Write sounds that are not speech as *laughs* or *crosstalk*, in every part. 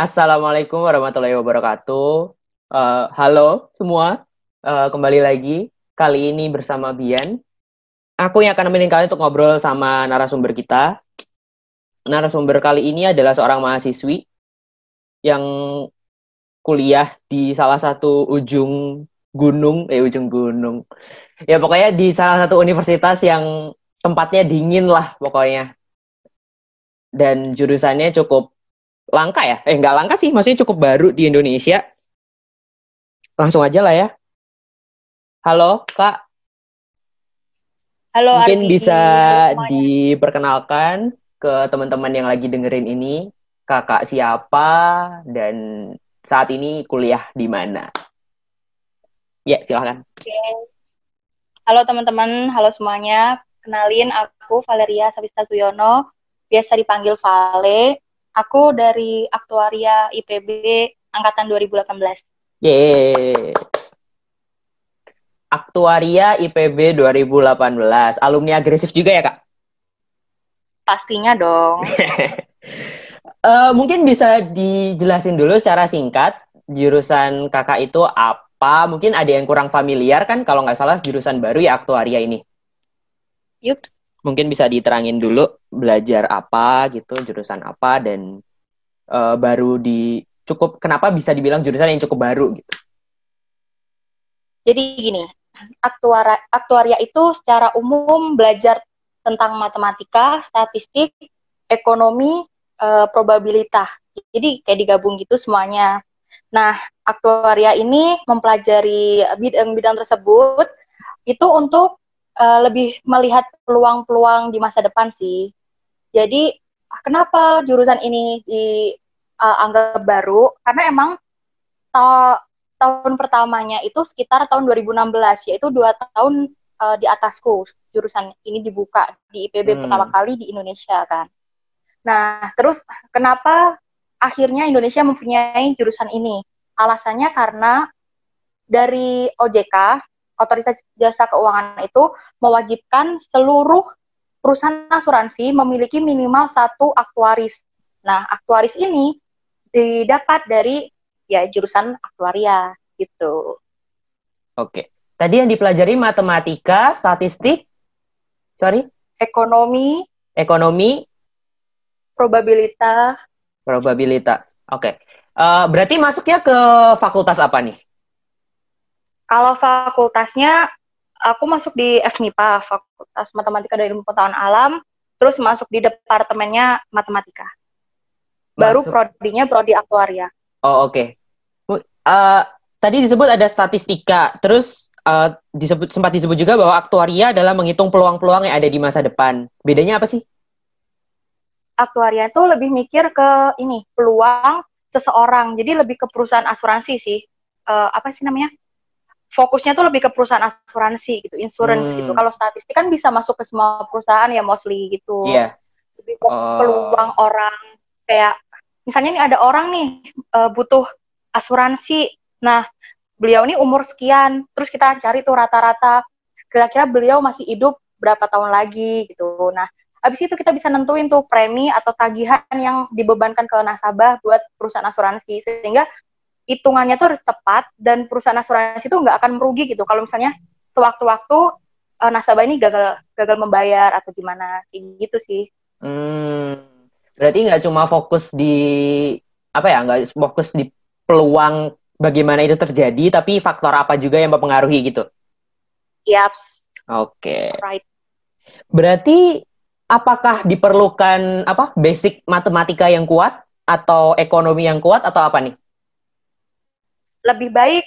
Assalamualaikum warahmatullahi wabarakatuh. Uh, halo semua, uh, kembali lagi. Kali ini bersama Bian. Aku yang akan nemenin kalian untuk ngobrol sama narasumber kita. Narasumber kali ini adalah seorang mahasiswi yang kuliah di salah satu ujung gunung, eh ujung gunung. Ya pokoknya di salah satu universitas yang tempatnya dingin lah pokoknya. Dan jurusannya cukup langka ya? Eh nggak langka sih, maksudnya cukup baru di Indonesia. Langsung aja lah ya. Halo Kak. Halo Mungkin Ardi. bisa Halo diperkenalkan ke teman-teman yang lagi dengerin ini. Kakak siapa dan saat ini kuliah di mana? Ya, silahkan. Oke. Halo teman-teman, halo semuanya. Kenalin aku Valeria Sabista Suyono, biasa dipanggil Vale. Aku dari Aktuaria IPB angkatan 2018. Yeay. Aktuaria IPB 2018. Alumni agresif juga ya, Kak? Pastinya dong. uh, *laughs* mungkin bisa dijelasin dulu secara singkat jurusan kakak itu apa? Mungkin ada yang kurang familiar kan kalau nggak salah jurusan baru ya aktuaria ini. Yup. Mungkin bisa diterangin dulu belajar apa gitu, jurusan apa dan uh, baru di cukup kenapa bisa dibilang jurusan yang cukup baru gitu. Jadi gini, aktuaria, aktuaria itu secara umum belajar tentang matematika, statistik, ekonomi, uh, probabilitas. Jadi kayak digabung gitu semuanya. Nah, aktuaria ini mempelajari bidang-bidang tersebut itu untuk uh, lebih melihat peluang-peluang di masa depan sih. Jadi kenapa jurusan ini dianggap uh, baru? Karena emang ta tahun pertamanya itu sekitar tahun 2016, yaitu dua tahun uh, di atasku jurusan ini dibuka di IPB hmm. pertama kali di Indonesia kan. Nah, terus kenapa akhirnya Indonesia mempunyai jurusan ini? Alasannya karena dari OJK otoritas jasa keuangan itu mewajibkan seluruh perusahaan asuransi memiliki minimal satu aktuaris. Nah, aktuaris ini didapat dari ya jurusan aktuaria gitu. Oke. Tadi yang dipelajari matematika, statistik, sorry, ekonomi, ekonomi, probabilitas, probabilitas. Oke. Uh, berarti masuknya ke fakultas apa nih? Kalau fakultasnya, aku masuk di FMIPA, Fakultas Matematika dan Ilmu Pengetahuan Alam, terus masuk di departemennya Matematika. Baru masuk. prodinya prodi aktuaria. Oh, oke. Okay. Uh, tadi disebut ada statistika, terus uh, disebut sempat disebut juga bahwa aktuaria adalah menghitung peluang-peluang yang ada di masa depan. Bedanya apa sih? Aktuaria itu lebih mikir ke ini, peluang seseorang. Jadi lebih ke perusahaan asuransi sih. Uh, apa sih namanya? Fokusnya tuh lebih ke perusahaan asuransi gitu, insurance gitu. hmm. gitu. Kalau statistik kan bisa masuk ke semua perusahaan ya mostly gitu. Iya. Yeah. Lebih ke oh. peluang orang kayak misalnya nih ada orang nih uh, butuh asuransi. Nah, beliau ini umur sekian, terus kita cari tuh rata-rata kira-kira beliau masih hidup berapa tahun lagi gitu. Nah, habis itu kita bisa nentuin tuh premi atau tagihan yang dibebankan ke nasabah buat perusahaan asuransi sehingga hitungannya tuh harus tepat dan perusahaan asuransi itu nggak akan merugi gitu kalau misalnya sewaktu-waktu uh, nasabah ini gagal gagal membayar atau gimana kayak gitu sih. Hmm, berarti nggak cuma fokus di apa ya nggak fokus di peluang bagaimana itu terjadi tapi faktor apa juga yang mempengaruhi gitu. Yaps. Oke. Okay. Right. Berarti apakah diperlukan apa basic matematika yang kuat atau ekonomi yang kuat atau apa nih? Lebih baik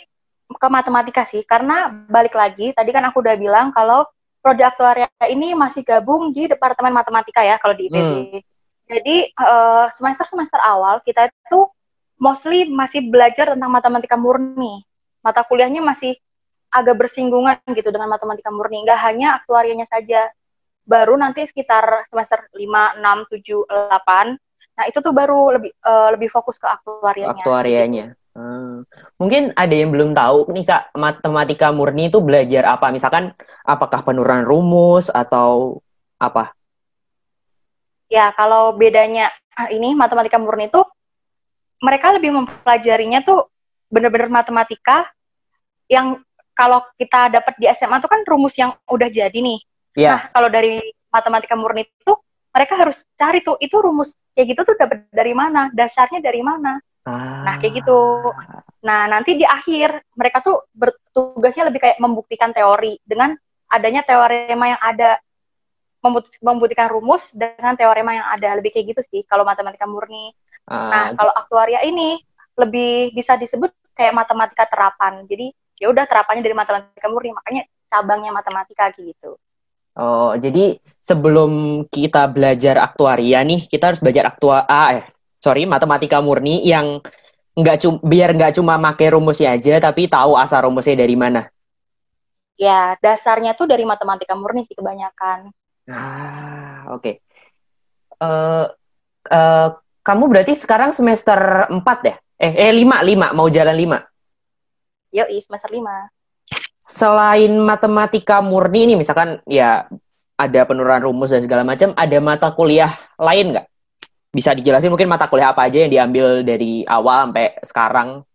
ke matematika sih karena balik lagi tadi kan aku udah bilang kalau prodi aktuaria ini masih gabung di departemen matematika ya kalau di IPB. Hmm. Jadi uh, semester semester awal kita itu mostly masih belajar tentang matematika murni. Mata kuliahnya masih agak bersinggungan gitu dengan matematika murni. Nggak hanya aktuarianya saja. Baru nanti sekitar semester 5, 6, 7, 8. Nah, itu tuh baru lebih uh, lebih fokus ke aktuarianya. Aktuarianya. Hmm. Mungkin ada yang belum tahu nih kak matematika murni itu belajar apa? Misalkan apakah penurunan rumus atau apa? Ya kalau bedanya ah, ini matematika murni itu mereka lebih mempelajarinya tuh bener-bener matematika yang kalau kita dapat di SMA tuh kan rumus yang udah jadi nih. Iya. Nah, kalau dari matematika murni itu mereka harus cari tuh itu rumus kayak gitu tuh dapat dari mana, dasarnya dari mana. Ah. Nah, kayak gitu. Nah, nanti di akhir mereka tuh bertugasnya lebih kayak membuktikan teori dengan adanya teorema yang ada membuktikan rumus dengan teorema yang ada lebih kayak gitu sih kalau matematika murni. Nah, Ah, kalau aktuaria ini lebih bisa disebut kayak matematika terapan. Jadi ya udah terapannya dari matematika murni, makanya cabangnya matematika gitu. Oh, jadi sebelum kita belajar aktuaria nih, kita harus belajar aktua ah, eh, sorry, matematika murni yang nggak cuma biar nggak cuma make rumusnya aja, tapi tahu asal rumusnya dari mana. Ya, dasarnya tuh dari matematika murni sih kebanyakan. Ah, oke. Eh, eh, kamu berarti sekarang semester 4 ya? Eh, eh 5, 5, mau jalan 5. Yoi, semester 5. Selain matematika murni ini, misalkan ya ada penurunan rumus dan segala macam, ada mata kuliah lain nggak? Bisa dijelasin mungkin mata kuliah apa aja yang diambil dari awal sampai sekarang?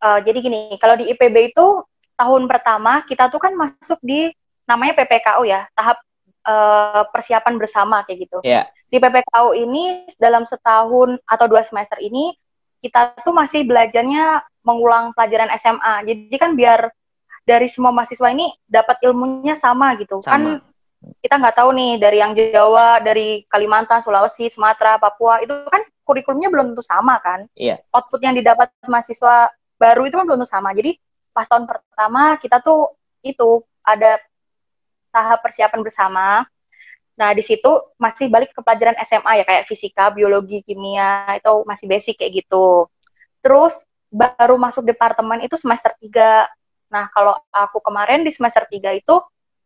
Eh, jadi gini, kalau di IPB itu tahun pertama kita tuh kan masuk di namanya PPKU ya, tahap eh, persiapan bersama kayak gitu. Iya. Di PPKU ini dalam setahun atau dua semester ini kita tuh masih belajarnya mengulang pelajaran SMA. Jadi kan biar dari semua mahasiswa ini dapat ilmunya sama gitu. Kan Sama. Kita nggak tahu nih dari yang Jawa, dari Kalimantan, Sulawesi, Sumatera, Papua itu kan kurikulumnya belum tentu sama kan. Iya. Output yang didapat mahasiswa baru itu kan belum tentu sama. Jadi pas tahun pertama kita tuh itu ada tahap persiapan bersama. Nah, di situ masih balik ke pelajaran SMA ya kayak fisika, biologi, kimia itu masih basic kayak gitu. Terus baru masuk departemen itu semester 3. Nah, kalau aku kemarin di semester 3 itu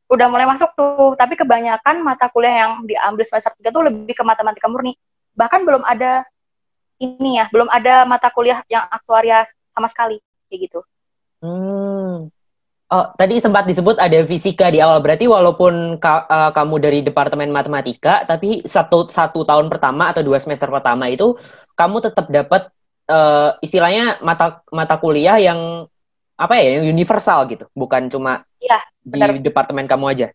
udah mulai masuk tuh, tapi kebanyakan mata kuliah yang diambil semester 3 tuh lebih ke matematika murni. Bahkan belum ada ini ya, belum ada mata kuliah yang aktuaria sama sekali kayak gitu. Hmm. Oh, tadi sempat disebut ada fisika di awal. Berarti walaupun ka- eh, kamu dari departemen matematika, tapi satu satu tahun pertama atau dua semester pertama itu kamu tetap dapat eh, istilahnya mata mata kuliah yang apa ya, yang universal gitu, bukan cuma di benar. departemen kamu aja.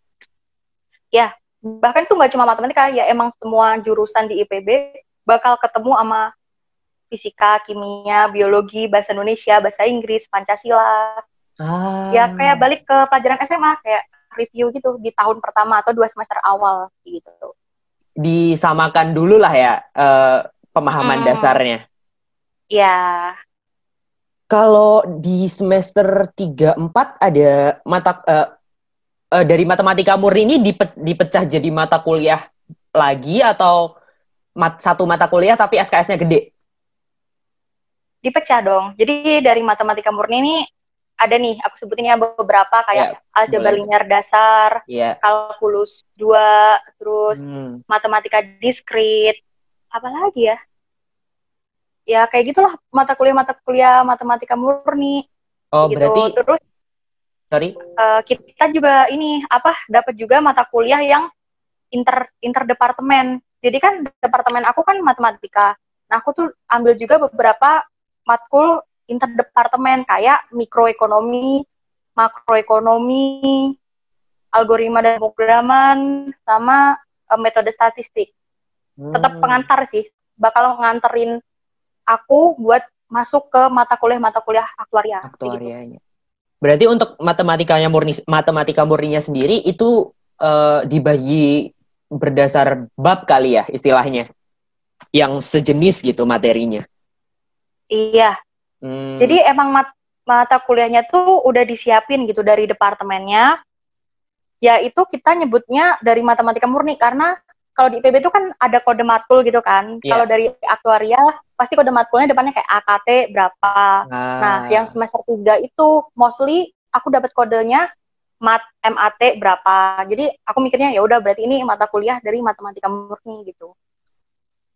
bahkan itu nggak cuma matematika ya emang semua jurusan di IPB bakal ketemu sama fisika, kimia, biologi, bahasa Indonesia, bahasa Inggris, Pancasila. Ah. Ya kayak balik ke pelajaran SMA kayak review gitu di tahun pertama atau dua semester awal gitu. disamakan dulu lah ya eh, pemahaman Hmm. dasarnya. Ya, Kalau di semester 3 4 ada mata eh, eh, dari matematika murni ini dipe- dipecah jadi mata kuliah lagi atau mat- satu mata kuliah tapi SKS-nya gede? dipecah dong. Jadi dari matematika murni ini ada nih, aku sebutinnya beberapa kayak aljabar boleh. linear dasar, Iya. kalkulus 2, terus Hmm. matematika diskrit, apa lagi ya? Ya kayak gitulah mata kuliah-mata kuliah matematika murni Oh, gitu. berarti Terus sorry. eh, kita juga ini apa dapat juga mata kuliah yang inter interdepartemen. Jadi kan departemen aku kan matematika. Nah, aku tuh ambil juga beberapa matkul interdepartemen kayak mikroekonomi, makroekonomi, algoritma dan pemrograman sama eh, metode statistik. Tetap Hmm. pengantar sih, bakal nganterin aku buat masuk ke mata kuliah-mata kuliah aktuaria. gitu. aktuarianya. Berarti untuk matematikanya murni matematika murninya sendiri itu eh, dibagi berdasar bab kali ya istilahnya. Yang sejenis gitu materinya. Iya, Hmm. Jadi emang mat- mata kuliahnya tuh udah disiapin gitu dari departemennya. Ya itu kita nyebutnya dari matematika murni karena kalau di IPB itu kan ada kode matkul gitu kan. Iya. Kalau dari aktuaria pasti kode matkulnya depannya kayak AKT berapa. Ah. Nah, yang semester 3 itu mostly aku dapat kodenya mat MAT berapa. Jadi aku mikirnya ya udah berarti ini mata kuliah dari matematika murni gitu.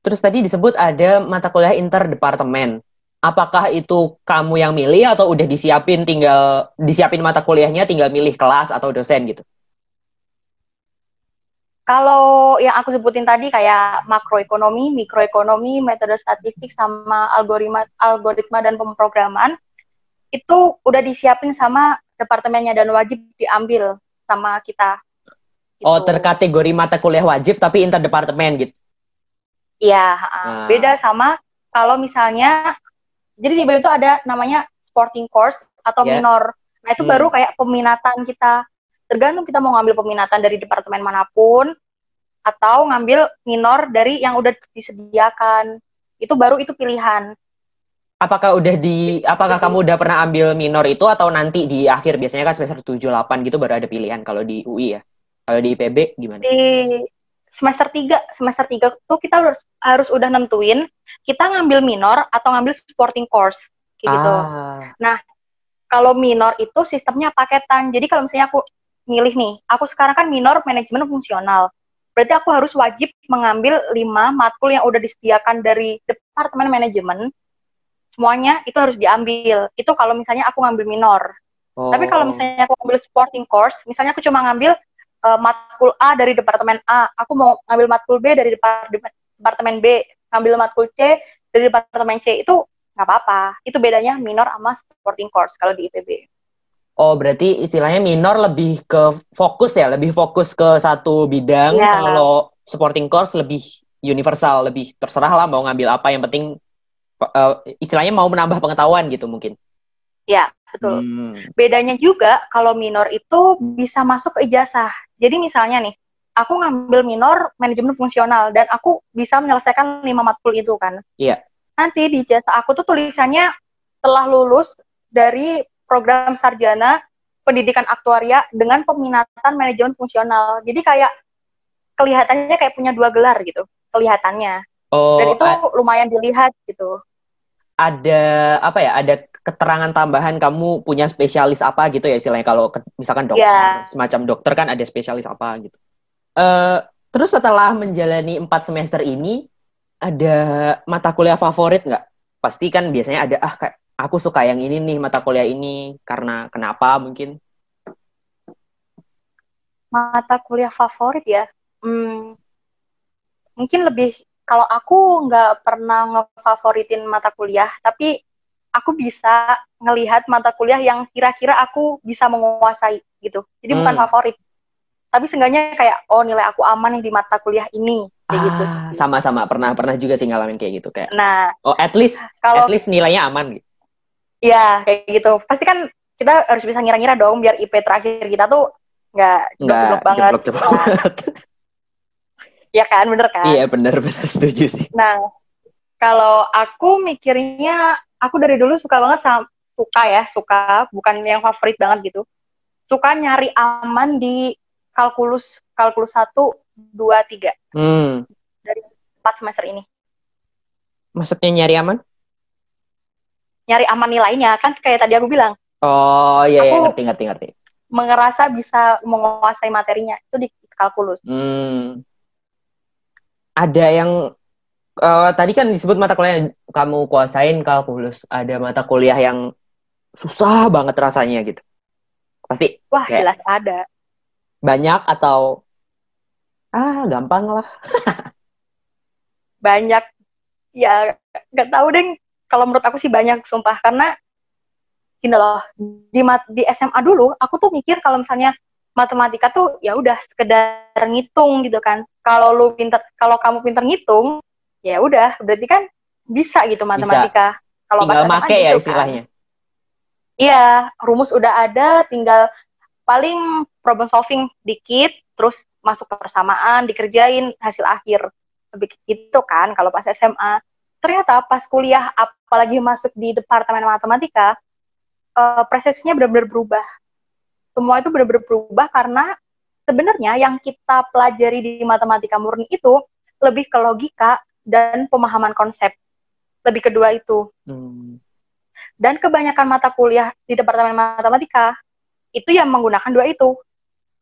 Terus tadi disebut ada mata kuliah interdepartemen. Apakah itu kamu yang milih atau udah disiapin tinggal disiapin mata kuliahnya tinggal milih kelas atau dosen gitu? Kalau yang aku sebutin tadi kayak makroekonomi, mikroekonomi, metode statistik sama algoritma algoritma dan pemrograman itu udah disiapin sama departemennya dan wajib diambil sama kita. Gitu. Oh, terkategori mata kuliah wajib tapi interdepartemen gitu. Iya, ah. beda sama kalau misalnya jadi di BEM itu ada namanya sporting course atau yeah. minor. Nah, itu hmm. baru kayak peminatan kita. Tergantung kita mau ngambil peminatan dari departemen mana pun atau ngambil minor dari yang udah disediakan. Itu baru itu pilihan. Apakah udah di apakah kamu udah pernah ambil minor itu atau nanti di akhir biasanya kan semester 7 8 gitu baru ada pilihan kalau di UI ya? Kalau di IPB gimana? Di semester 3, semester 3 tuh kita harus harus udah nentuin kita ngambil minor atau ngambil supporting course kayak gitu. ah. gitu. Nah, kalau minor itu sistemnya paketan. Jadi kalau misalnya aku milih nih, aku sekarang kan minor manajemen fungsional. Berarti aku harus wajib mengambil 5 matkul yang udah disediakan dari departemen manajemen. Semuanya itu harus diambil. Itu kalau misalnya aku ngambil minor. Oh. Tapi kalau misalnya aku ngambil supporting course, misalnya aku cuma ngambil uh, matkul A dari departemen A, aku mau ngambil matkul B dari departemen B, ngambil matkul C dari departemen C itu nggak apa-apa. Itu bedanya minor sama supporting course kalau di IPB. Oh, berarti istilahnya minor lebih ke fokus ya, lebih fokus ke satu bidang. Yeah. Kalau supporting course lebih universal, lebih terserah lah mau ngambil apa. Yang penting uh, istilahnya mau menambah pengetahuan gitu mungkin. Ya, betul. Hmm. Bedanya juga kalau minor itu bisa masuk ke ijazah. Jadi misalnya nih, aku ngambil minor manajemen fungsional dan aku bisa menyelesaikan lima matkul itu kan. Iya. Nanti di jasa aku tuh tulisannya telah lulus dari program sarjana pendidikan aktuaria dengan peminatan manajemen fungsional. Jadi kayak kelihatannya kayak punya dua gelar gitu, kelihatannya. Oh, dan itu lumayan dilihat gitu. Ada apa ya? Ada keterangan tambahan kamu punya spesialis apa gitu ya istilahnya kalau misalkan dokter yeah. semacam dokter kan ada spesialis apa gitu. Uh, terus setelah menjalani empat semester ini ada mata kuliah favorit nggak? Pasti kan biasanya ada ah kayak aku suka yang ini nih mata kuliah ini karena kenapa mungkin? Mata kuliah favorit ya, hmm, mungkin lebih kalau aku nggak pernah ngefavoritin mata kuliah, tapi aku bisa ngelihat mata kuliah yang kira-kira aku bisa menguasai gitu. Jadi hmm. bukan favorit. Tapi seenggaknya kayak oh nilai aku aman nih di mata kuliah ini kayak ah, gitu. Sama-sama pernah pernah juga sih ngalamin kayak gitu kayak. Nah, oh at least kalau at least nilainya aman gitu. Iya, kayak gitu. Pasti kan kita harus bisa ngira-ngira dong biar IP terakhir kita tuh nggak jeblok banget. Jeblok, nah. *laughs* Iya kan, bener kan? Iya, bener bener setuju sih. Nah, kalau aku mikirnya aku dari dulu suka banget sama suka ya, suka bukan yang favorit banget gitu. Suka nyari aman di kalkulus kalkulus satu dua tiga hmm. dari empat semester ini. Maksudnya nyari aman? Nyari aman nilainya kan kayak tadi aku bilang. Oh iya, iya ngerti ngerti ngerti. Mengerasa bisa menguasai materinya itu di kalkulus. Hmm. Ada yang uh, tadi kan disebut mata kuliah yang kamu kuasain kalkulus. Ada mata kuliah yang susah banget rasanya gitu. Pasti. Wah, kayak jelas ada. Banyak atau ah gampang lah. *laughs* banyak. Ya nggak tahu deh. Kalau menurut aku sih banyak sumpah. Karena gini loh di di SMA dulu aku tuh mikir kalau misalnya matematika tuh ya udah sekedar ngitung gitu kan. Kalau lu pinter kalau kamu pinter ngitung ya udah berarti kan bisa gitu matematika. Kalau tinggal make ya gitu kan. istilahnya. Iya rumus udah ada tinggal paling problem solving dikit terus masuk ke persamaan dikerjain hasil akhir. Lebih gitu kan kalau pas SMA ternyata pas kuliah apalagi masuk di departemen matematika uh, persepsinya benar-benar berubah semua itu benar-benar berubah karena sebenarnya yang kita pelajari di matematika murni itu lebih ke logika dan pemahaman konsep. Lebih kedua itu. Hmm. Dan kebanyakan mata kuliah di Departemen Matematika itu yang menggunakan dua itu.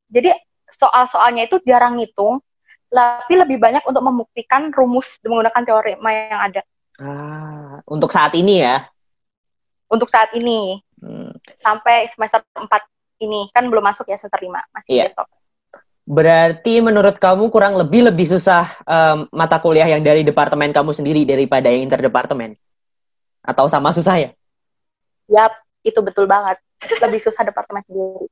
Jadi soal-soalnya itu jarang ngitung, tapi lebih banyak untuk membuktikan rumus menggunakan teori yang ada. Ah, untuk saat ini ya? Untuk saat ini. Hmm. Sampai semester 4 ini. Kan belum masuk ya semester 5, masih yeah. besok. Berarti menurut kamu kurang lebih lebih susah um, mata kuliah yang dari departemen kamu sendiri daripada yang interdepartemen? Atau sama susah ya? Yap, itu betul banget. Lebih susah departemen sendiri.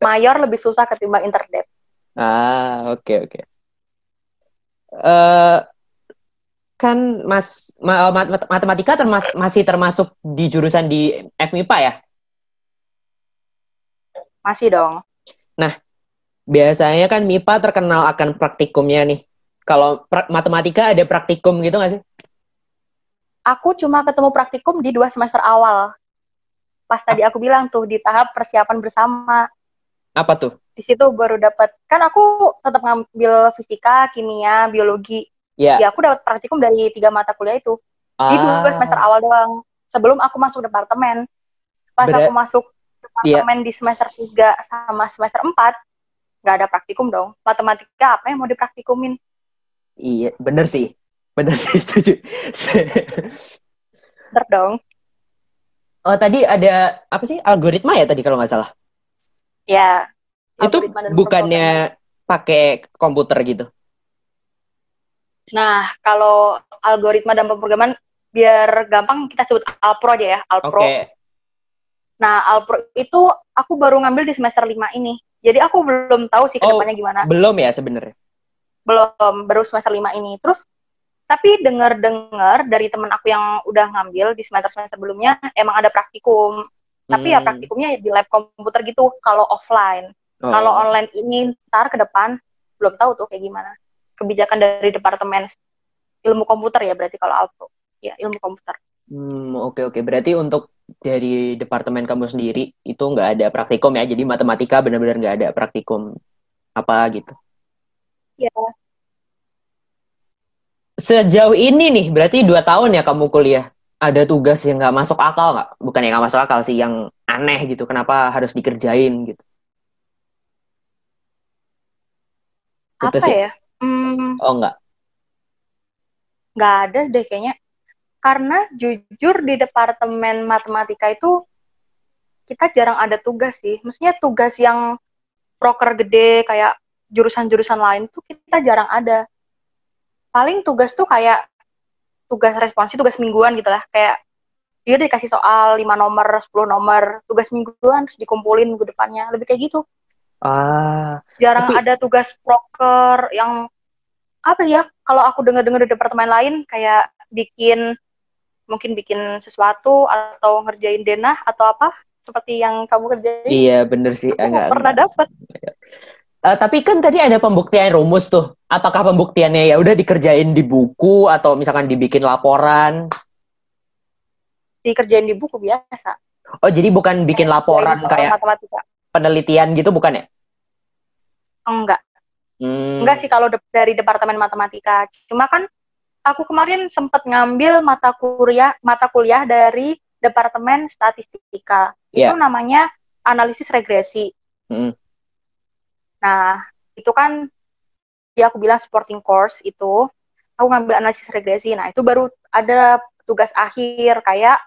Mayor lebih susah ketimbang interdep. Ah, oke okay, oke. Okay. Uh, kan mas ma matematika termas masih termasuk di jurusan di FMIPA ya? Masih dong. Nah, biasanya kan MIPA terkenal akan praktikumnya nih. Kalau matematika ada praktikum gitu nggak sih? Aku cuma ketemu praktikum di dua semester awal. Pas tadi aku bilang tuh di tahap persiapan bersama. Apa tuh? Di situ baru dapat. Kan aku tetap ngambil fisika, kimia, biologi. Yeah. Ya aku dapat praktikum dari tiga mata kuliah itu. Ah. Di dua semester awal doang. Sebelum aku masuk departemen. Pas Ber aku masuk Iya. departemen yeah. di semester 3 sama semester 4 nggak ada praktikum dong. Matematika apa yang mau dipraktikumin? Iya, bener sih. Bener sih, *laughs* setuju. bener dong. Oh, tadi ada apa sih? Algoritma ya tadi kalau nggak salah? Ya. Itu bukannya pakai komputer gitu? Nah, kalau algoritma dan pemrograman biar gampang kita sebut Alpro aja ya, Alpro. Okay. Nah, Alpro itu aku baru ngambil di semester 5 ini. Jadi aku belum tahu sih ke depannya oh, gimana. Belum ya sebenarnya? Belum, baru semester 5 ini. Terus, tapi dengar-dengar dari teman aku yang udah ngambil di semester-semester sebelumnya, emang ada praktikum. Hmm. Tapi ya hmm. praktikumnya di lab komputer gitu, kalau offline. Oh. Kalau online ini ntar ke depan, belum tahu tuh kayak gimana. Kebijakan dari Departemen Ilmu Komputer ya berarti kalau Alpro. Ya, ilmu komputer. Hmm, oke okay, oke. Okay. Berarti untuk dari departemen kamu sendiri itu nggak ada praktikum ya jadi matematika benar-benar nggak ada praktikum apa gitu ya sejauh ini nih berarti dua tahun ya kamu kuliah ada tugas yang nggak masuk akal nggak bukan yang nggak masuk akal sih yang aneh gitu kenapa harus dikerjain gitu apa ya hmm, oh nggak nggak ada deh kayaknya karena jujur di departemen matematika itu kita jarang ada tugas sih. Maksudnya tugas yang proker gede kayak jurusan-jurusan lain tuh kita jarang ada. Paling tugas tuh kayak tugas responsi, tugas mingguan gitu lah. Kayak dia dikasih soal 5 nomor, 10 nomor, tugas mingguan terus dikumpulin minggu depannya. Lebih kayak gitu. Ah. Jarang tapi... ada tugas proker yang apa ya? Kalau aku dengar-dengar di departemen lain kayak bikin mungkin bikin sesuatu atau ngerjain denah atau apa seperti yang kamu kerjain. Iya bener sih. Aku enggak, pernah dapat. Uh, tapi kan tadi ada pembuktian rumus tuh. Apakah pembuktiannya ya udah dikerjain di buku atau misalkan dibikin laporan? Dikerjain di buku biasa. Oh jadi bukan bikin laporan kayak matematika. Penelitian gitu bukan ya? Enggak. Hmm. Enggak sih kalau de dari departemen matematika. Cuma kan aku kemarin sempat ngambil mata kuliah mata kuliah dari Departemen Statistika. Yeah. Itu namanya analisis regresi. Mm. Nah, itu kan ya aku bilang supporting course itu aku ngambil analisis regresi. Nah, itu baru ada tugas akhir kayak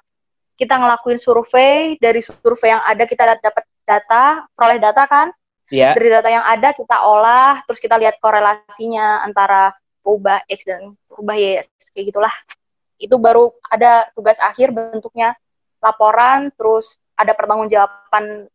kita ngelakuin survei, dari survei yang ada kita dapat data, peroleh data kan? Yeah. Dari data yang ada kita olah, terus kita lihat korelasinya antara ubah X dan ubah Y kayak gitulah itu baru ada tugas akhir bentuknya laporan terus ada pertanggungjawaban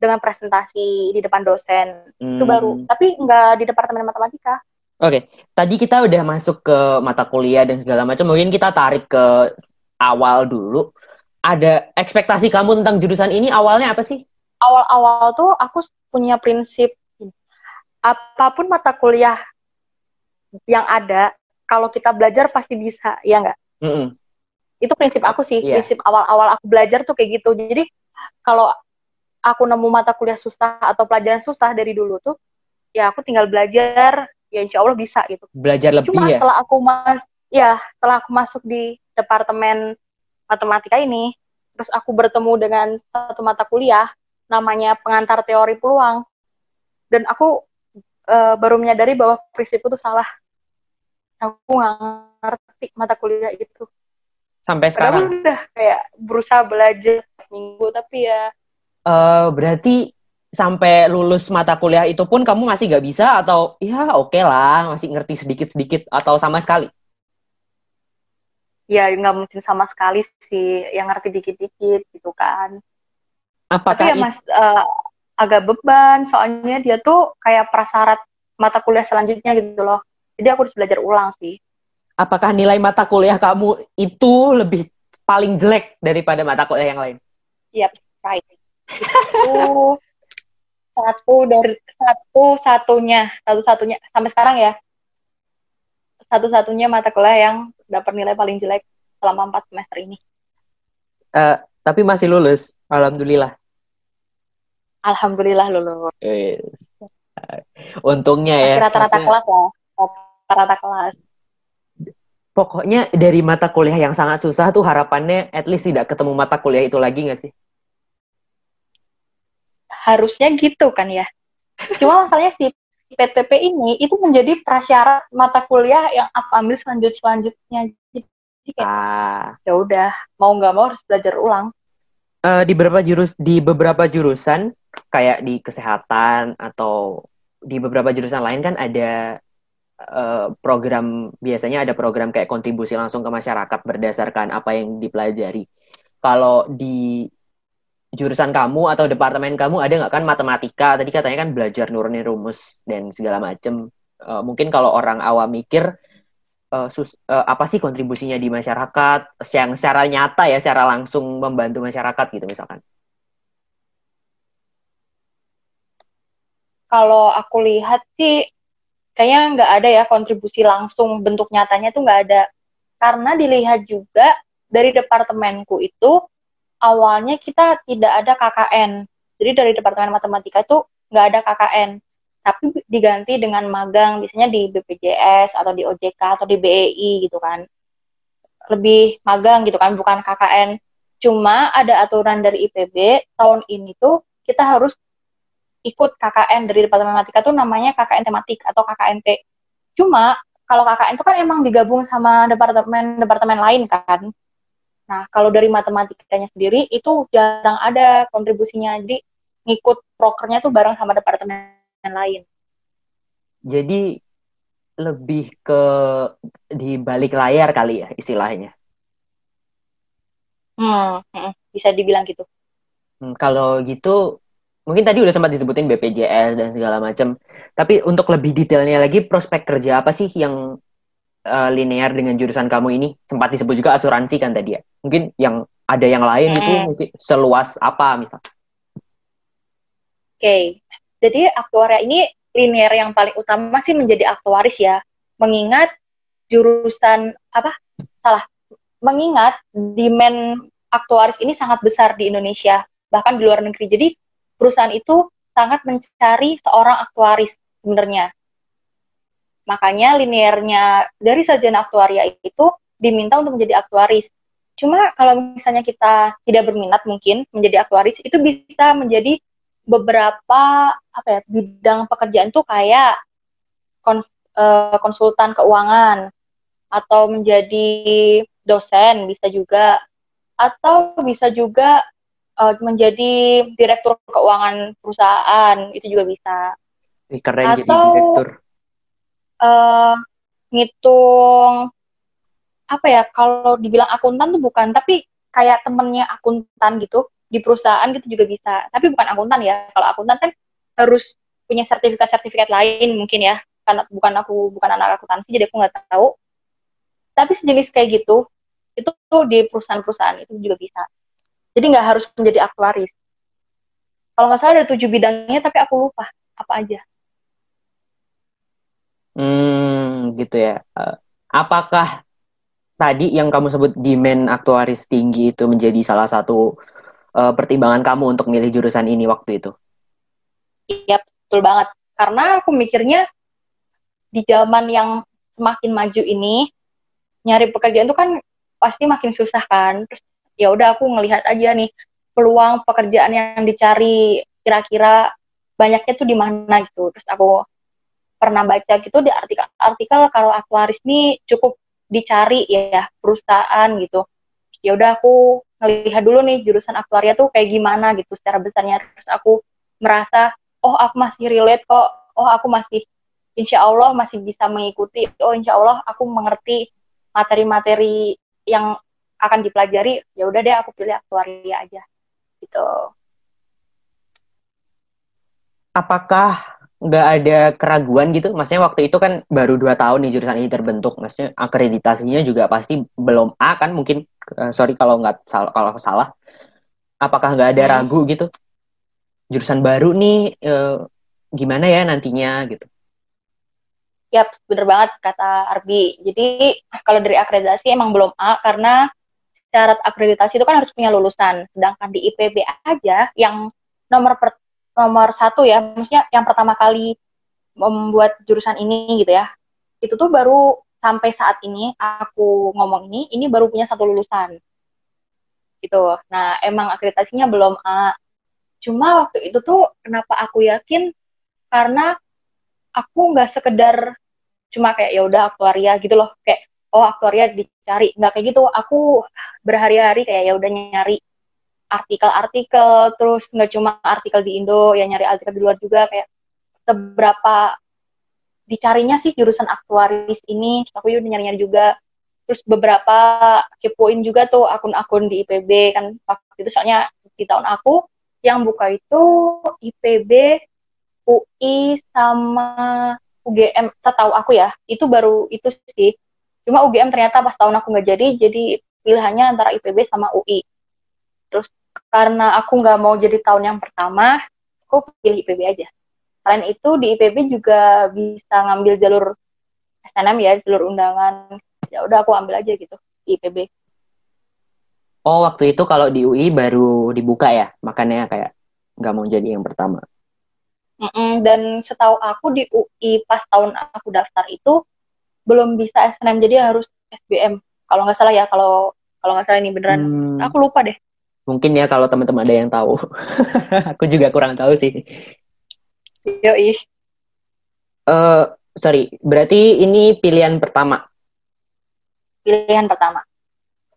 dengan presentasi di depan dosen hmm. itu baru hmm. tapi nggak di departemen matematika oke okay. tadi kita udah masuk ke mata kuliah dan segala macam mungkin kita tarik ke awal dulu ada ekspektasi kamu tentang jurusan ini awalnya apa sih awal-awal tuh aku punya prinsip apa pun mata kuliah yang ada kalau kita belajar pasti bisa ya nggak mm -hmm. itu prinsip aku sih yeah. prinsip awal-awal aku belajar tuh kayak gitu jadi kalau aku nemu mata kuliah susah atau pelajaran susah dari dulu tuh ya aku tinggal belajar ya insya Allah bisa gitu belajar lebih cuma ya setelah aku mas ya setelah aku masuk di departemen matematika ini terus aku bertemu dengan satu mata kuliah namanya pengantar teori peluang dan aku uh, baru menyadari bahwa prinsipku tuh salah aku nggak ngerti mata kuliah itu sampai sekarang Padahal udah kayak berusaha belajar minggu tapi ya uh, berarti sampai lulus mata kuliah itu pun kamu masih nggak bisa atau ya oke okay lah masih ngerti sedikit-sedikit atau sama sekali? Ya nggak mungkin sama sekali sih, yang ngerti dikit-dikit gitu kan. Apakah Tapi ya mas uh, agak beban, soalnya dia tuh kayak prasyarat mata kuliah selanjutnya gitu loh. Jadi aku harus belajar ulang sih. Apakah nilai mata kuliah kamu itu lebih paling jelek daripada mata kuliah yang lain? Iya, yep, right. Itu *laughs* satu dari satu satunya satu satunya sampai sekarang ya satu satunya mata kuliah yang dapat nilai paling jelek selama empat semester ini. Uh, tapi masih lulus, alhamdulillah. Alhamdulillah lulus. Yes. Untungnya ya. Rata-rata kelas ya, rata-rata kelas. Pokoknya dari mata kuliah yang sangat susah tuh harapannya at least tidak ketemu mata kuliah itu lagi nggak sih? harusnya gitu kan ya. Cuma masalahnya si PTP ini itu menjadi prasyarat mata kuliah yang aku ambil selanjut selanjutnya. Jadi kayak ah. ya udah mau nggak mau harus belajar ulang. Uh, di beberapa jurus di beberapa jurusan kayak di kesehatan atau di beberapa jurusan lain kan ada uh, program biasanya ada program kayak kontribusi langsung ke masyarakat berdasarkan apa yang dipelajari. Kalau di jurusan kamu atau departemen kamu ada nggak kan matematika? Tadi katanya kan belajar nurunin rumus dan segala macem. Uh, mungkin kalau orang awam mikir uh, sus, uh, apa sih kontribusinya di masyarakat? Yang secara nyata ya secara langsung membantu masyarakat gitu misalkan kalau aku lihat sih kayaknya nggak ada ya kontribusi langsung bentuk nyatanya tuh nggak ada karena dilihat juga dari departemenku itu awalnya kita tidak ada KKN. Jadi dari Departemen Matematika itu nggak ada KKN. Tapi diganti dengan magang, biasanya di BPJS atau di OJK atau di BEI gitu kan. Lebih magang gitu kan, bukan KKN. Cuma ada aturan dari IPB, tahun ini tuh kita harus ikut KKN dari Departemen Matematika tuh namanya KKN tematik atau KKNT. Cuma kalau KKN itu kan emang digabung sama departemen-departemen lain kan. Nah, kalau dari matematikanya sendiri itu jarang ada kontribusinya. Jadi ngikut prokernya tuh bareng sama departemen lain. Jadi lebih ke di balik layar kali ya istilahnya. Hmm, hmm bisa dibilang gitu. Hmm, kalau gitu mungkin tadi udah sempat disebutin BPJS dan segala macam. Tapi untuk lebih detailnya lagi prospek kerja apa sih yang uh, linear dengan jurusan kamu ini? Sempat disebut juga asuransi kan tadi ya? Mungkin yang ada yang lain hmm. itu mungkin seluas apa misal? Oke. Okay. jadi aktuaria ini linear yang paling utama sih menjadi aktuaris ya. Mengingat jurusan apa? Salah. Mengingat demand aktuaris ini sangat besar di Indonesia bahkan di luar negeri. Jadi perusahaan itu sangat mencari seorang aktuaris sebenarnya Makanya linearnya dari sarjana aktuaria itu diminta untuk menjadi aktuaris. Cuma kalau misalnya kita tidak berminat mungkin menjadi aktuaris, itu bisa menjadi beberapa apa ya bidang pekerjaan tuh kayak kons, uh, konsultan keuangan atau menjadi dosen bisa juga atau bisa juga uh, menjadi direktur keuangan perusahaan itu juga bisa. Keren atau, jadi direktur. uh, ngitung apa ya kalau dibilang akuntan tuh bukan tapi kayak temennya akuntan gitu di perusahaan gitu juga bisa. Tapi bukan akuntan ya kalau akuntan kan harus punya sertifikat-sertifikat lain mungkin ya. Karena bukan aku bukan anak akuntansi jadi aku nggak tahu. Tapi sejenis kayak gitu itu tuh di perusahaan-perusahaan itu juga bisa jadi nggak harus menjadi aktuaris kalau nggak salah ada tujuh bidangnya tapi aku lupa apa aja Hmm, gitu ya. Uh, apakah tadi yang kamu sebut demand aktuaris tinggi itu menjadi salah satu uh, pertimbangan kamu untuk milih jurusan ini waktu itu? Iya, betul banget. Karena aku mikirnya di zaman yang semakin maju ini nyari pekerjaan itu kan pasti makin susah kan. Terus ya udah aku ngelihat aja nih peluang pekerjaan yang dicari kira-kira banyaknya tuh di mana gitu. Terus aku pernah baca gitu di artikel-artikel kalau aktuaris ini cukup dicari ya perusahaan gitu. Ya udah aku ngelihat dulu nih jurusan aktuaria tuh kayak gimana gitu secara besarnya terus aku merasa oh aku masih relate kok oh aku masih insya Allah masih bisa mengikuti oh insya Allah aku mengerti materi-materi yang akan dipelajari ya udah deh aku pilih aktuaria aja gitu apakah nggak ada keraguan gitu? Maksudnya waktu itu kan baru dua tahun nih jurusan ini terbentuk. Maksudnya akreditasinya juga pasti belum A kan? Mungkin uh, sorry kalau nggak salah kalau salah. Apakah nggak ada hmm. ragu gitu? Jurusan baru nih uh, gimana ya nantinya gitu? Yap, bener banget kata Arbi. Jadi kalau dari akreditasi emang belum A karena syarat akreditasi itu kan harus punya lulusan. Sedangkan di IPB aja yang nomor per, nomor satu ya, maksudnya yang pertama kali membuat jurusan ini gitu ya, itu tuh baru sampai saat ini aku ngomong ini, ini baru punya satu lulusan. Gitu. Nah, emang akreditasinya belum A. Cuma waktu itu tuh kenapa aku yakin karena aku nggak sekedar cuma kayak ya udah aktuaria gitu loh kayak oh aktuaria dicari. Nggak kayak gitu. Aku berhari-hari kayak ya udah nyari artikel-artikel terus nggak cuma artikel di Indo ya nyari artikel di luar juga kayak seberapa dicarinya sih jurusan aktuaris ini. Aku udah nyari-nyari juga. Terus beberapa kepoin juga tuh akun-akun di IPB kan. Waktu itu soalnya di tahun aku yang buka itu IPB UI sama UGM setahu aku ya itu baru itu sih cuma UGM ternyata pas tahun aku nggak jadi jadi pilihannya antara IPB sama UI terus karena aku nggak mau jadi tahun yang pertama aku pilih IPB aja. Selain itu di IPB juga bisa ngambil jalur SNM ya jalur undangan. Ya udah aku ambil aja gitu di IPB oh waktu itu kalau di UI baru dibuka ya makanya kayak nggak mau jadi yang pertama. Mm -mm, dan setahu aku di UI pas tahun aku daftar itu belum bisa SNM jadi harus SBM kalau nggak salah ya kalau kalau nggak salah ini beneran hmm. aku lupa deh Mungkin ya kalau teman-teman ada yang tahu. *laughs* Aku juga kurang tahu sih. Yoi. Uh, sorry, berarti ini pilihan pertama. Pilihan pertama.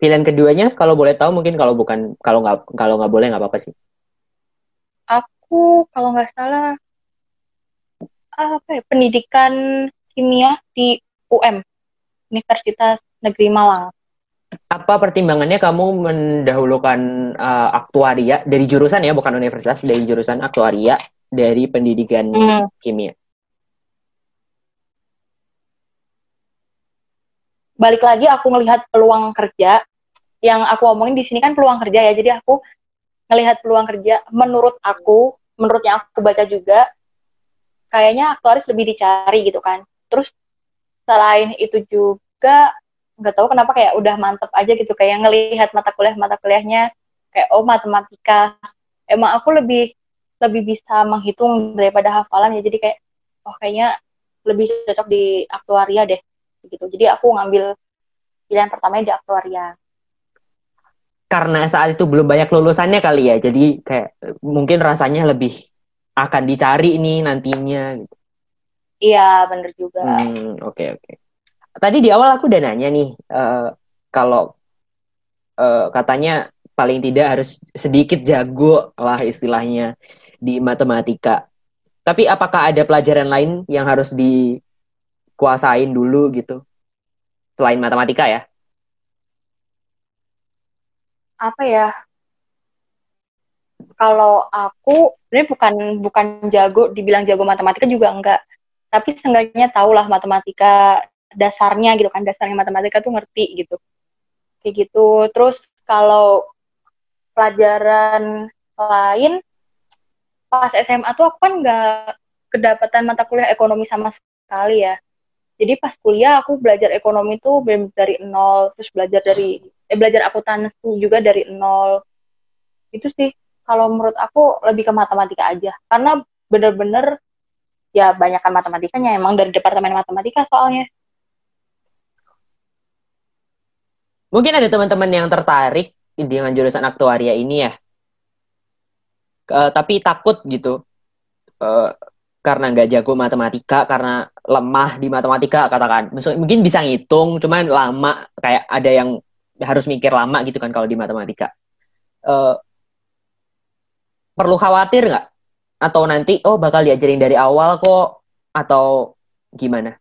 Pilihan keduanya kalau boleh tahu mungkin kalau bukan kalau nggak kalau nggak boleh nggak apa-apa sih. Aku kalau nggak salah apa ya, pendidikan kimia di UM Universitas Negeri Malang. Apa pertimbangannya kamu mendahulukan uh, aktuaria dari jurusan ya bukan universitas dari jurusan aktuaria dari pendidikan hmm. kimia? Balik lagi aku melihat peluang kerja. Yang aku omongin di sini kan peluang kerja ya jadi aku melihat peluang kerja. Menurut aku menurut yang aku baca juga kayaknya aktuaris lebih dicari gitu kan. Terus selain itu juga nggak tahu kenapa kayak udah mantep aja gitu kayak ngelihat mata kuliah mata kuliahnya kayak oh matematika. Emang aku lebih lebih bisa menghitung daripada hafalan ya jadi kayak oh kayaknya lebih cocok di aktuaria deh gitu. Jadi aku ngambil pilihan pertamanya di aktuaria. Karena saat itu belum banyak lulusannya kali ya jadi kayak mungkin rasanya lebih akan dicari ini nantinya gitu iya bener juga oke hmm, oke okay, okay tadi di awal aku udah nanya nih uh, kalau uh, katanya paling tidak harus sedikit jago lah istilahnya di matematika. Tapi apakah ada pelajaran lain yang harus dikuasain dulu gitu selain matematika ya? Apa ya? Kalau aku sebenarnya bukan bukan jago, dibilang jago matematika juga enggak. Tapi seenggaknya tahulah matematika dasarnya gitu kan dasarnya matematika tuh ngerti gitu. Kayak gitu. Terus kalau pelajaran lain pas SMA tuh aku kan nggak kedapatan mata kuliah ekonomi sama sekali ya. Jadi pas kuliah aku belajar ekonomi tuh dari nol terus belajar dari eh, belajar akuntansi juga dari nol. Itu sih kalau menurut aku lebih ke matematika aja. Karena bener-bener ya banyakkan matematikanya emang dari departemen matematika soalnya Mungkin ada teman-teman yang tertarik dengan jurusan aktuaria ini ya. Uh, tapi takut gitu. Uh, karena nggak jago matematika, karena lemah di matematika katakan. mungkin bisa ngitung, cuman lama kayak ada yang harus mikir lama gitu kan kalau di matematika. Uh, perlu khawatir nggak atau nanti oh bakal diajarin dari awal kok atau gimana?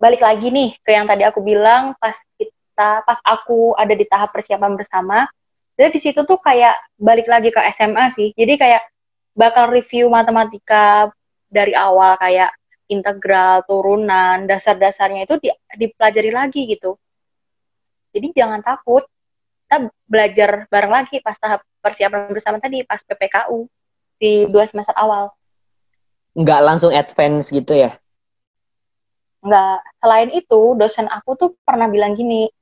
Balik lagi nih ke yang tadi aku bilang pas kita pas aku ada di tahap persiapan bersama. Jadi di situ tuh kayak balik lagi ke SMA sih. Jadi kayak bakal review matematika dari awal kayak integral, turunan, dasar-dasarnya itu di, dipelajari lagi gitu. Jadi jangan takut. Kita belajar bareng lagi pas tahap persiapan bersama tadi, pas PPKU di dua semester awal. Nggak langsung advance gitu ya? Nggak. Selain itu, dosen aku tuh pernah bilang gini,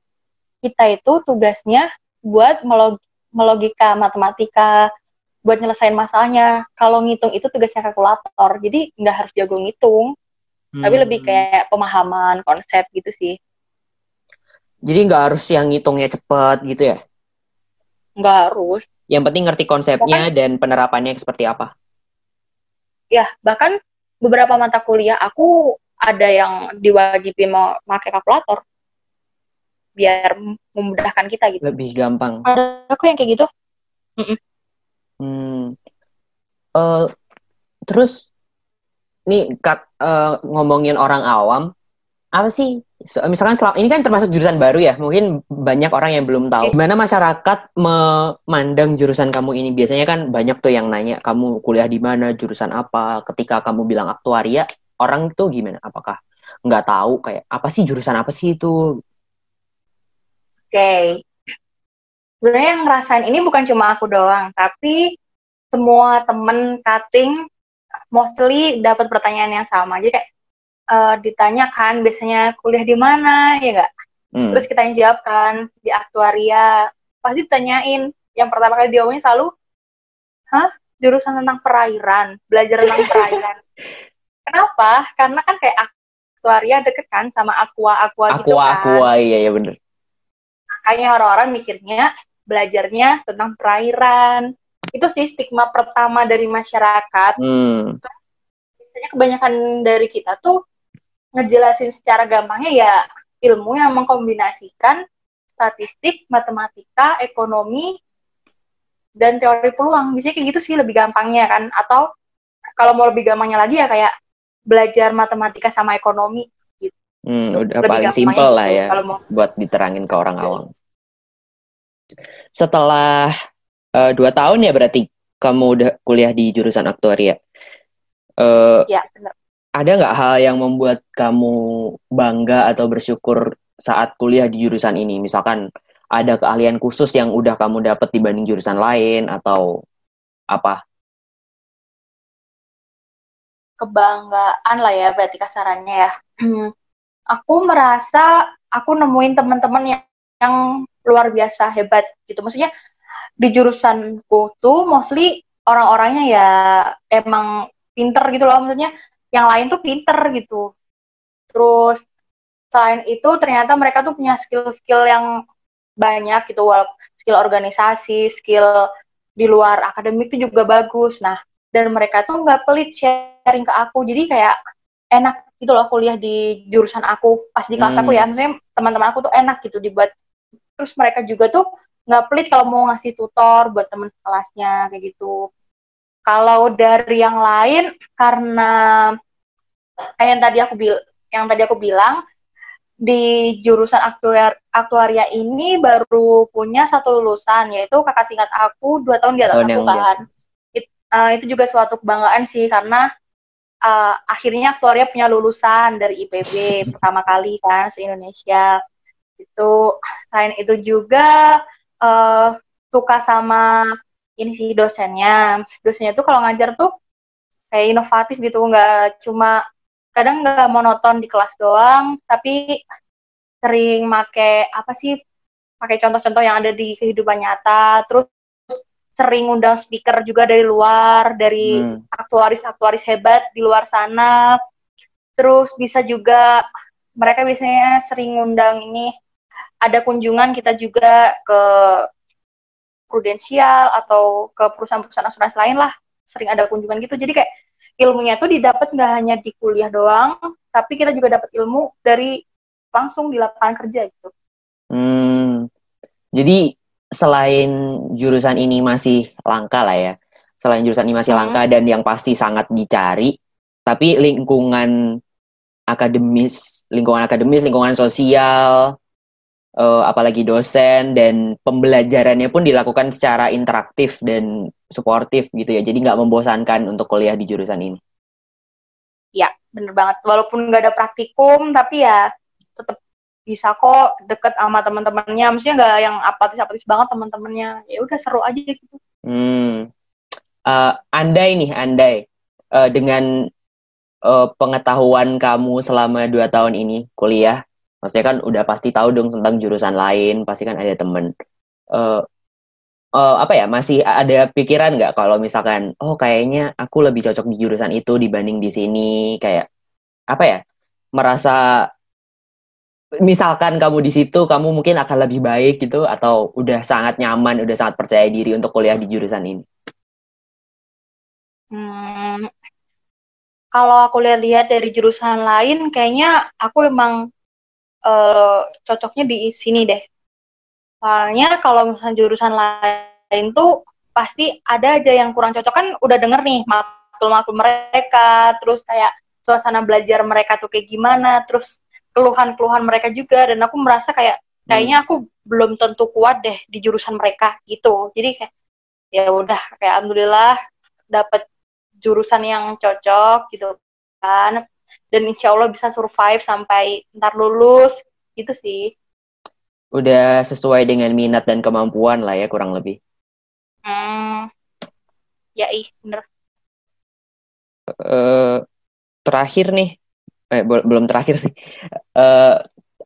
kita itu tugasnya buat melog melogika matematika, buat nyelesain masalahnya. Kalau ngitung itu tugasnya kalkulator, jadi nggak harus jago ngitung, hmm. tapi lebih kayak pemahaman konsep gitu sih. Jadi nggak harus yang ngitungnya cepet gitu ya? Nggak harus. Yang penting ngerti konsepnya bahkan, dan penerapannya seperti apa. Ya, bahkan beberapa mata kuliah aku ada yang diwajibin mau pakai kalkulator biar memudahkan kita gitu. Lebih gampang. Ada aku yang kayak gitu. Mm -mm. Hmm. Uh, terus nih kat, uh, ngomongin orang awam, apa sih? Misalkan selama, ini kan termasuk jurusan baru ya, mungkin banyak orang yang belum tahu. Gimana masyarakat memandang jurusan kamu ini? Biasanya kan banyak tuh yang nanya, kamu kuliah di mana, jurusan apa? Ketika kamu bilang aktuaria, orang tuh gimana? Apakah nggak tahu kayak apa sih jurusan apa sih itu? Oke, okay sebenarnya yang ngerasain ini bukan cuma aku doang, tapi semua temen cutting mostly dapat pertanyaan yang sama. Jadi kayak uh, ditanyakan biasanya kuliah di mana ya enggak? Hmm. Terus kita yang jawab kan di aktuaria. Pasti ditanyain yang pertama kali diomongin selalu, hah jurusan tentang perairan, belajar tentang *laughs* perairan. Kenapa? Karena kan kayak aktuaria deket kan sama aqua aqua, aqua gitu kan. Aqua aqua iya ya bener. Makanya orang-orang mikirnya belajarnya tentang perairan. Itu sih stigma pertama dari masyarakat. Hmm. Biasanya kebanyakan dari kita tuh ngejelasin secara gampangnya ya ilmu yang mengkombinasikan statistik, matematika, ekonomi, dan teori peluang. Biasanya kayak gitu sih lebih gampangnya kan. Atau kalau mau lebih gampangnya lagi ya kayak belajar matematika sama ekonomi. Gitu. Hmm, udah lebih paling simpel lah gitu, ya mau... buat diterangin ke orang awam setelah uh, dua tahun ya berarti kamu udah kuliah di jurusan aktuaria. Uh, ya, benar. Ada nggak hal yang membuat kamu bangga atau bersyukur saat kuliah di jurusan ini? Misalkan ada keahlian khusus yang udah kamu dapat dibanding jurusan lain atau apa? Kebanggaan lah ya berarti kasarannya ya. *clears throat* aku merasa aku nemuin teman-teman yang, yang luar biasa hebat gitu maksudnya di jurusanku tuh mostly orang-orangnya ya emang pinter gitu loh maksudnya yang lain tuh pinter gitu. Terus selain itu ternyata mereka tuh punya skill-skill yang banyak gitu skill organisasi skill di luar akademik itu juga bagus. Nah dan mereka tuh nggak pelit sharing ke aku. Jadi kayak enak gitu loh kuliah di jurusan aku pas di kelas hmm. aku ya. Maksudnya teman-teman aku tuh enak gitu dibuat. Terus mereka juga tuh nggak pelit kalau mau ngasih tutor buat temen kelasnya kayak gitu kalau dari yang lain karena kayak yang tadi aku bil yang tadi aku bilang di jurusan aktuar aktuaria ini baru punya satu lulusan yaitu kakak tingkat aku dua tahun di atas oh, aku kan. It, uh, itu juga suatu kebanggaan sih karena uh, akhirnya aktuaria punya lulusan dari IPB *laughs* pertama kali kan se Indonesia itu selain itu juga uh, suka sama ini sih dosennya dosennya tuh kalau ngajar tuh kayak inovatif gitu nggak cuma kadang nggak monoton di kelas doang tapi sering make apa sih pakai contoh-contoh yang ada di kehidupan nyata terus sering undang speaker juga dari luar dari hmm. aktuaris-aktuaris hebat di luar sana terus bisa juga mereka biasanya sering undang ini ada kunjungan kita juga ke prudensial atau ke perusahaan-perusahaan asuransi lain lah. Sering ada kunjungan gitu. Jadi kayak ilmunya tuh didapat nggak hanya di kuliah doang tapi kita juga dapat ilmu dari langsung di lapangan kerja gitu. Hmm. Jadi selain jurusan ini masih langka lah ya, selain jurusan ini masih Hmm. langka dan yang pasti sangat dicari, tapi lingkungan akademis, lingkungan akademis, lingkungan sosial, eh, apalagi dosen dan pembelajarannya pun dilakukan secara interaktif dan suportif gitu ya. Jadi nggak membosankan untuk kuliah di jurusan ini. bener banget walaupun nggak ada praktikum tapi ya tetap bisa kok deket sama teman-temannya maksudnya nggak yang apatis-apatis banget teman-temannya ya udah seru aja gitu Hmm. Eh, andai nih, andai eh, dengan eh, pengetahuan kamu selama dua tahun ini kuliah, maksudnya kan udah pasti tahu dong tentang jurusan lain, pasti kan ada temen. Eh, eh, apa ya? Masih ada pikiran nggak kalau misalkan, oh kayaknya aku lebih cocok di jurusan itu dibanding di sini, kayak apa ya? Merasa misalkan kamu di situ, kamu mungkin akan lebih baik gitu, atau udah sangat nyaman, udah sangat percaya diri untuk kuliah di jurusan ini. Hmm, kalau aku lihat-lihat dari jurusan lain, kayaknya aku emang eh, cocoknya di sini deh. Soalnya kalau misalnya jurusan lain tuh pasti ada aja yang kurang cocok kan udah denger nih matkul-matkul mereka, terus kayak suasana belajar mereka tuh kayak gimana, terus keluhan-keluhan mereka juga dan aku merasa kayak kayaknya aku belum tentu kuat deh di jurusan mereka gitu. Jadi kayak ya udah kayak alhamdulillah dapat jurusan yang cocok gitu kan dan insya Allah bisa survive sampai ntar lulus gitu sih udah sesuai dengan minat dan kemampuan lah ya kurang lebih. hmm, ya ih bener Eh, terakhir nih, eh, bel- belum terakhir sih. Eh,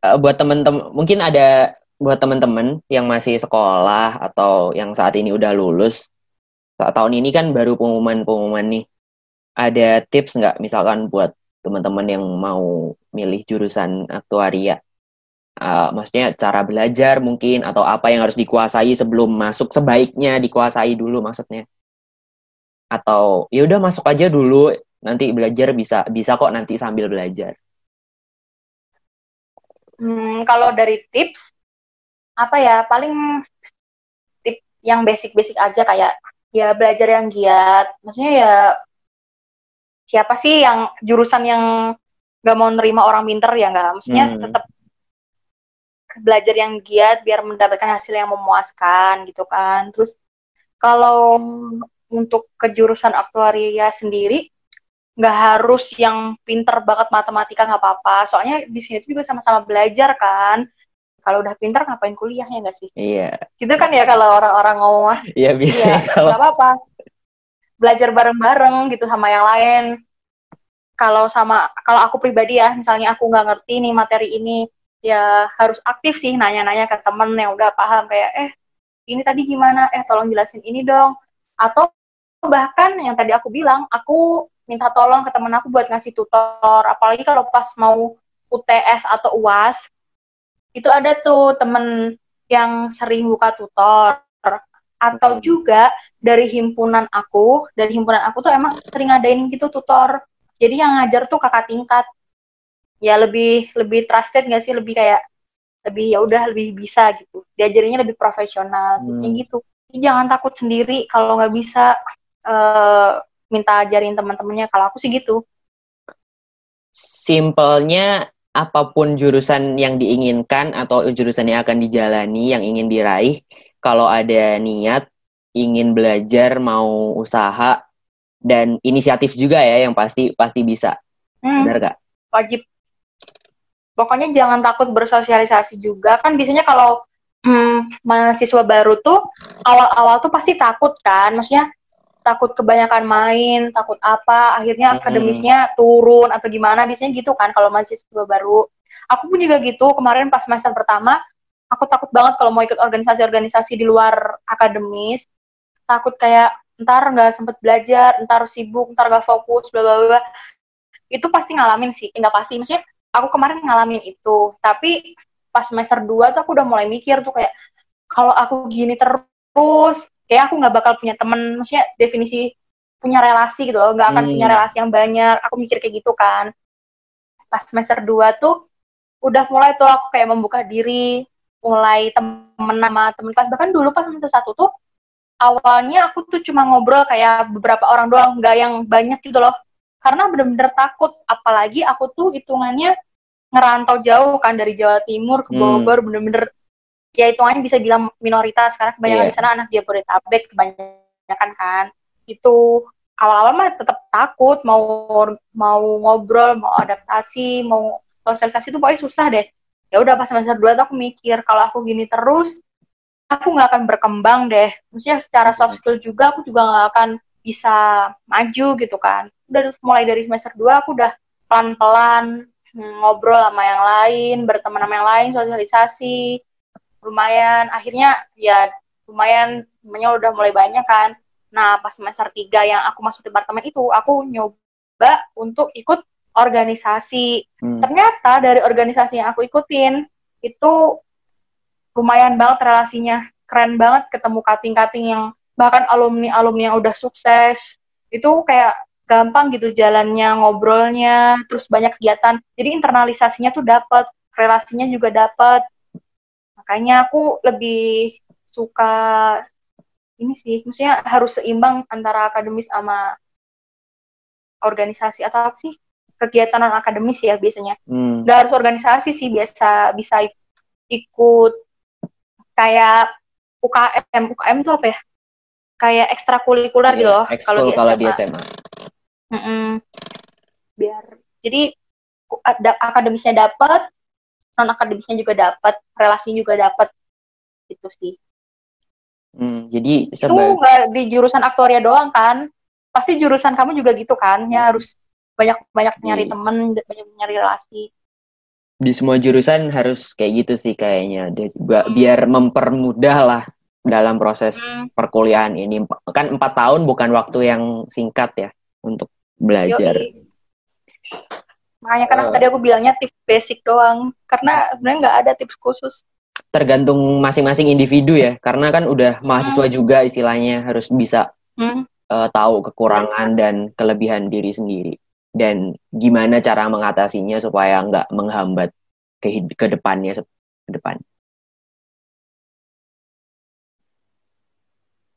eh, buat temen-temen, mungkin ada buat temen-temen yang masih sekolah atau yang saat ini udah lulus. Tahun ini kan baru pengumuman-pengumuman nih. Ada tips nggak misalkan buat teman-teman yang mau milih jurusan aktuaria? Eh, maksudnya cara belajar mungkin atau apa yang harus dikuasai sebelum masuk sebaiknya dikuasai dulu maksudnya. Atau ya udah masuk aja dulu nanti belajar bisa bisa kok nanti sambil belajar. Hmm, kalau dari tips apa ya paling tip yang basic-basic aja kayak ya belajar yang giat. Maksudnya ya siapa sih yang jurusan yang nggak mau nerima orang pinter ya nggak? Maksudnya Hmm. tetap belajar yang giat biar mendapatkan hasil yang memuaskan gitu kan. Terus kalau untuk ke jurusan aktuaria sendiri nggak harus yang pinter banget matematika nggak apa-apa. Soalnya di sini tuh juga sama-sama belajar kan. Kalau udah pinter ngapain kuliah ya nggak sih? Iya. Gitu kan ya kalau orang-orang ngomong mah. Iya iya biasanya *laughs* kalau nggak apa-apa belajar bareng-bareng gitu sama yang lain. Kalau sama kalau aku pribadi ya misalnya aku nggak ngerti nih materi ini ya harus aktif sih nanya-nanya ke temen yang udah paham kayak eh ini tadi gimana? Eh tolong jelasin ini dong. Atau bahkan yang tadi aku bilang aku minta tolong ke temen aku buat ngasih tutor. Apalagi kalau pas mau UTS atau UAS itu ada tuh temen yang sering buka tutor atau Hmm. juga dari himpunan aku dari himpunan aku tuh emang sering ngadain gitu tutor. Jadi yang ngajar tuh kakak tingkat. Ya lebih lebih trusted nggak sih? Lebih kayak lebih ya udah lebih bisa gitu. Diajarinnya lebih profesional Hmm. Kayak gitu. Jadi jangan takut sendiri kalau nggak bisa eh, minta ajarin teman-temannya. Kalau aku sih gitu. Simpelnya apa pun jurusan yang diinginkan atau jurusan yang akan dijalani yang ingin diraih kalau ada niat ingin belajar mau usaha dan inisiatif juga ya yang pasti pasti bisa. Hmm, benar gak? wajib. Pokoknya jangan takut bersosialisasi juga. Kan biasanya kalau hmm, mahasiswa baru tuh awal-awal tuh pasti takut kan? Maksudnya takut kebanyakan main takut apa akhirnya Hmm. akademisnya turun atau gimana? Biasanya gitu kan kalau mahasiswa baru. Aku pun juga gitu. Kemarin pas semester pertama aku takut banget kalau mau ikut organisasi-organisasi di luar akademis. Takut kayak ntar nggak sempet belajar ntar sibuk ntar nggak fokus bla bla bla. Itu pasti ngalamin sih. Nggak pasti maksudnya aku kemarin ngalamin itu. Tapi pas semester 2 tuh aku udah mulai mikir tuh kayak kalau aku gini terus kayak aku nggak bakal punya temen. Maksudnya definisi punya relasi gitu loh. Nggak akan Hmm. punya relasi yang banyak. Aku mikir kayak gitu kan. Pas semester 2 tuh udah mulai tuh aku kayak membuka diri mulai temen sama temen kelas. Bahkan dulu pas semester satu tuh awalnya aku tuh cuma ngobrol kayak beberapa orang doang nggak yang banyak gitu loh. Karena bener-bener takut. Apalagi aku tuh hitungannya ngerantau jauh kan dari Jawa Timur ke Hmm. Bogor bener-bener ya hitungannya bisa bilang minoritas. Karena kebanyakan Iya. di sana anak Jabodetabek kebanyakan kan. Itu awal-awal mah tetap takut. Mau mau ngobrol mau adaptasi mau sosialisasi tuh pokoknya susah deh ya udah pas semester 2 tuh aku mikir kalau aku gini terus aku nggak akan berkembang deh. Maksudnya secara soft skill juga aku juga nggak akan bisa maju gitu kan. Udah mulai dari semester 2 aku udah pelan-pelan hmm, ngobrol sama yang lain berteman sama yang lain sosialisasi. Lumayan akhirnya ya lumayan temennya udah mulai banyak kan. Nah pas semester 3 yang aku masuk departemen itu aku nyoba untuk ikut organisasi. Hmm. ternyata dari organisasi yang aku ikutin itu lumayan banget relasinya. Keren banget ketemu kating-kating yang bahkan alumni alumni yang udah sukses. Itu kayak gampang gitu jalannya ngobrolnya terus banyak kegiatan. Jadi internalisasinya tuh dapat relasinya juga dapat makanya aku lebih suka ini sih maksudnya harus seimbang antara akademis sama organisasi. Atau apa sih kegiatan non akademis ya biasanya. Hmm. nggak harus organisasi sih biasa bisa ik- ikut kayak UKM UKM itu apa ya? Kayak ekstrakurikuler gitu loh Iya, ekskul kalau di SMA. Biar jadi ada akademisnya dapat non akademisnya juga dapat relasi juga dapat gitu sih. Hmm, jadi itu nggak di jurusan aktuaria doang kan pasti jurusan kamu juga gitu kan ya harus banyak banyak nyari Iya. temen banyak nyari relasi di semua jurusan harus kayak gitu sih kayaknya. Hmm. biar mempermudah lah dalam proses Hmm. perkuliahan ini. Kan empat tahun bukan waktu yang singkat ya untuk belajar. Yoi. Makanya kan Eh. tadi aku bilangnya tips basic doang. Karena sebenarnya nggak ada tips khusus. Tergantung masing-masing individu ya. Karena kan udah mahasiswa juga istilahnya harus bisa Hmm. eh, tahu kekurangan dan kelebihan diri sendiri dan gimana cara mengatasinya supaya nggak menghambat ke, ke depannya ke depan.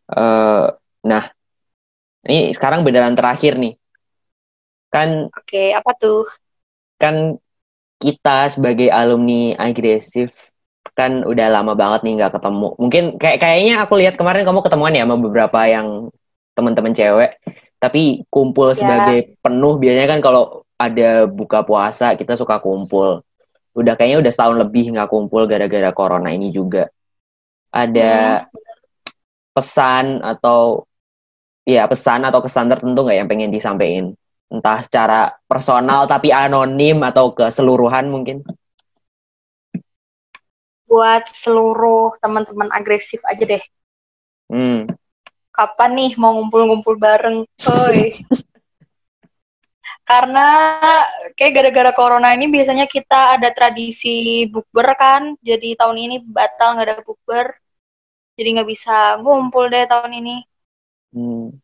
Eh, nah, ini sekarang beneran terakhir nih. Kan Oke, apa tuh? kan kita sebagai alumni agresif kan udah lama banget nih nggak ketemu. Mungkin kayak kayaknya aku lihat kemarin kamu ketemuan ya sama beberapa yang teman-teman cewek. Tapi kumpul Ya. sebagai penuh biasanya kan kalau ada buka puasa kita suka kumpul. Udah kayaknya udah setahun lebih nggak kumpul gara-gara corona ini juga. Ada pesan atau ya pesan atau kesan tertentu nggak yang pengen disampaikan? Entah secara personal tapi anonim atau keseluruhan mungkin. Buat seluruh teman-teman agresif aja deh. Hmm. Kapan nih mau ngumpul-ngumpul bareng? Oi. *laughs* Karena kayak gara-gara corona ini biasanya kita ada tradisi bukber kan. Jadi tahun ini batal nggak ada bukber. Jadi nggak bisa ngumpul deh tahun ini. Hmm.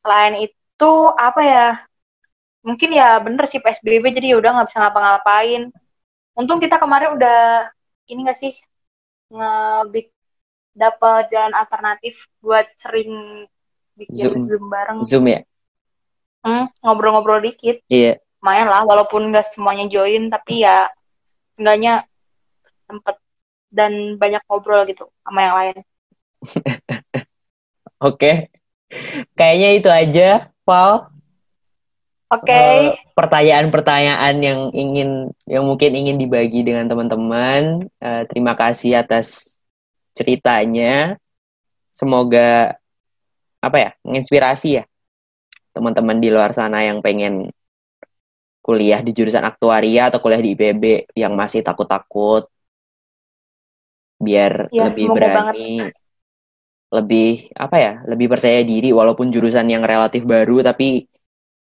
Selain itu apa ya? Mungkin ya bener sih PSBB jadi ya udah nggak bisa ngapa-ngapain. Untung kita kemarin udah ini nggak sih ngebik dapat jalan alternatif buat sering bikin Zoom. zoom, bareng, Zoom ya. Hmm, ngobrol-ngobrol dikit. Iya. Lumayan lah, walaupun nggak semuanya join, tapi ya enggaknya sempet dan banyak ngobrol gitu sama yang lain. *laughs* Oke. Kayaknya itu aja, Val. Oke, Eh, pertanyaan-pertanyaan yang ingin yang mungkin ingin dibagi dengan teman-teman. Eh, terima kasih atas ceritanya. Semoga apa ya, menginspirasi ya teman-teman di luar sana yang pengen kuliah di jurusan aktuaria atau kuliah di IPB yang masih takut-takut biar Ya, lebih berani lebih apa ya lebih percaya diri walaupun jurusan yang relatif baru tapi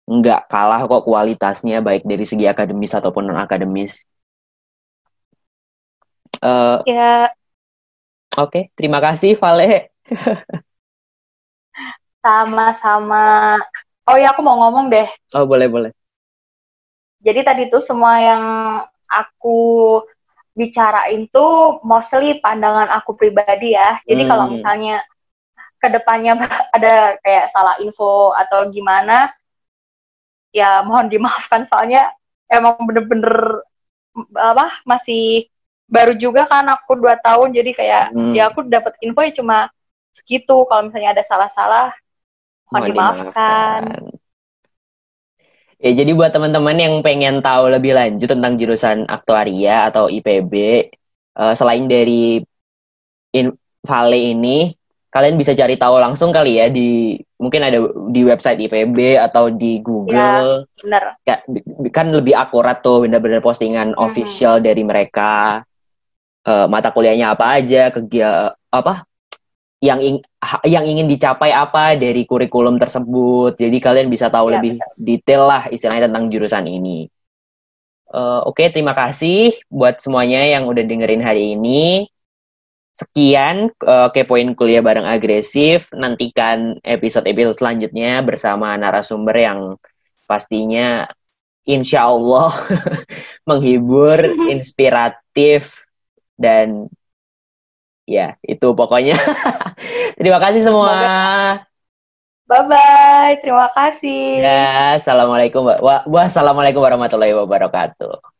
nggak kalah kok kualitasnya baik dari segi akademis ataupun non akademis. Eh, ya Oke, terima kasih Vale. sama-sama. Oh ya, aku mau ngomong deh. Oh boleh boleh. Jadi tadi tuh semua yang aku bicarain tuh mostly pandangan aku pribadi ya. Jadi hmm. kalau misalnya ke depannya *laughs* ada kayak salah info atau gimana, ya mohon dimaafkan soalnya emang bener-bener apa masih baru juga kan aku dua tahun jadi kayak hmm. ya aku dapat info ya cuma segitu kalau misalnya ada salah-salah mohon dimaafkan. dimaafkan. Ya, jadi buat teman-teman yang pengen tahu lebih lanjut tentang jurusan aktuaria atau IPB, uh, eh, selain dari in Vale ini, kalian bisa cari tahu langsung kali ya di mungkin ada di website IPB atau di Google. Ya, benar. Kan lebih akurat tuh benar-benar postingan hmm. official dari mereka. Uh, mata kuliahnya apa aja, kegiatan apa yang ing, yang ingin dicapai apa dari kurikulum tersebut. Jadi kalian bisa tahu ya, lebih betul. detail lah istilahnya tentang jurusan ini. Uh, Oke, okay, terima kasih buat semuanya yang udah dengerin hari ini. Sekian uh, kepoin kuliah bareng agresif. Nantikan episode-episode selanjutnya bersama narasumber yang pastinya insya Allah *laughs* menghibur, *laughs* inspiratif, dan ya itu pokoknya. *laughs* Terima kasih semua. Bye bye terima kasih. Ya assalamualaikum wa wassalamualaikum warahmatullahi wabarakatuh